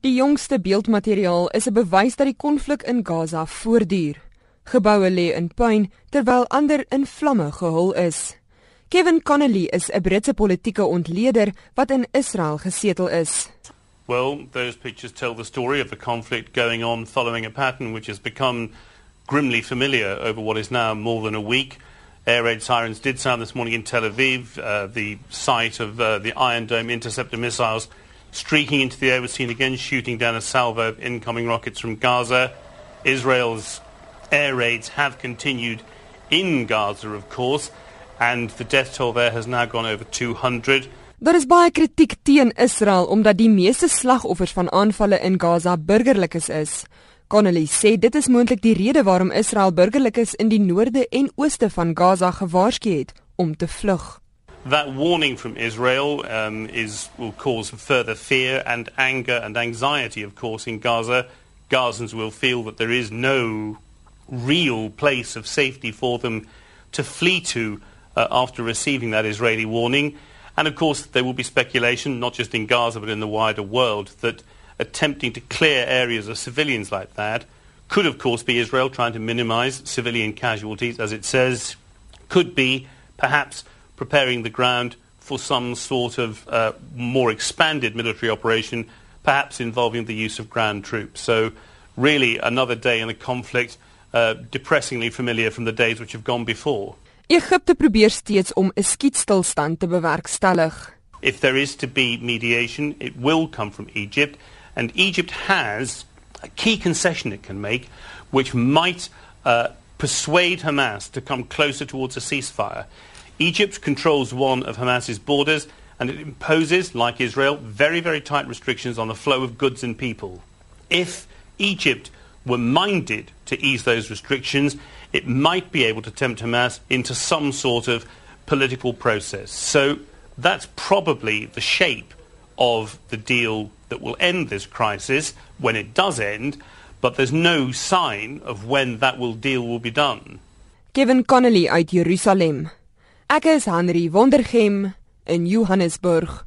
Die jongste beeldmateriaal is 'n bewys dat die konflik in Gaza voortduur. Geboue lê in puin terwyl ander in vlamme gehul is. Kevin Connolly is 'n Britse politieke ontleder wat in Israel gesetel is. Well, those pictures tell the story of the conflict going on following a pattern which has become grimly familiar over what is now more than a week. Air raid sirens did sound this morning in Tel Aviv, uh, the site of uh, the Iron Dome interceptor missiles streaking into the air was seen again, shooting down a salvo of incoming rockets from Gaza. Israel's air raids have continued in Gaza, of course, and the death toll there has now gone over 200. Daar is baie kritiek teen Israel omdat die meeste slagoffers van aanvalle in Gaza burgerlikes is. Connelly sê dit is moontlik die rede waarom Israel burgerlikes in die noorde en ooste van Gaza gewaarsku het om te vlug. That warning from Israel um, is, will cause further fear and anger and anxiety, of course, in Gaza. Gazans will feel that there is no real place of safety for them to flee to uh, after receiving that Israeli warning. And of course, there will be speculation, not just in Gaza but in the wider world, that attempting to clear areas of civilians like that could, of course, be Israel trying to minimize civilian casualties, as it says, could be perhaps preparing the ground for some sort of uh, more expanded military operation, perhaps involving the use of ground troops. So, really, another day in the conflict, uh, depressingly familiar from the days which have gone before. Egipte probeer steeds om 'n skietstilstand te bewerkstellig. If there is to be mediation, it will come from Egypt, and Egypt has a key concession it can make, which might uh, persuade Hamas to come closer towards a ceasefire. Egypt controls one of Hamas's borders and it imposes, like Israel, very, very tight restrictions on the flow of goods and people. If Egypt were minded to ease those restrictions, it might be able to tempt Hamas into some sort of political process. So that's probably the shape of the deal that will end this crisis when it does end, but there's no sign of when that will deal will be done. Kevin Connolly uit Jerusalem. Ek is Henry Wondergem in Johannesburg.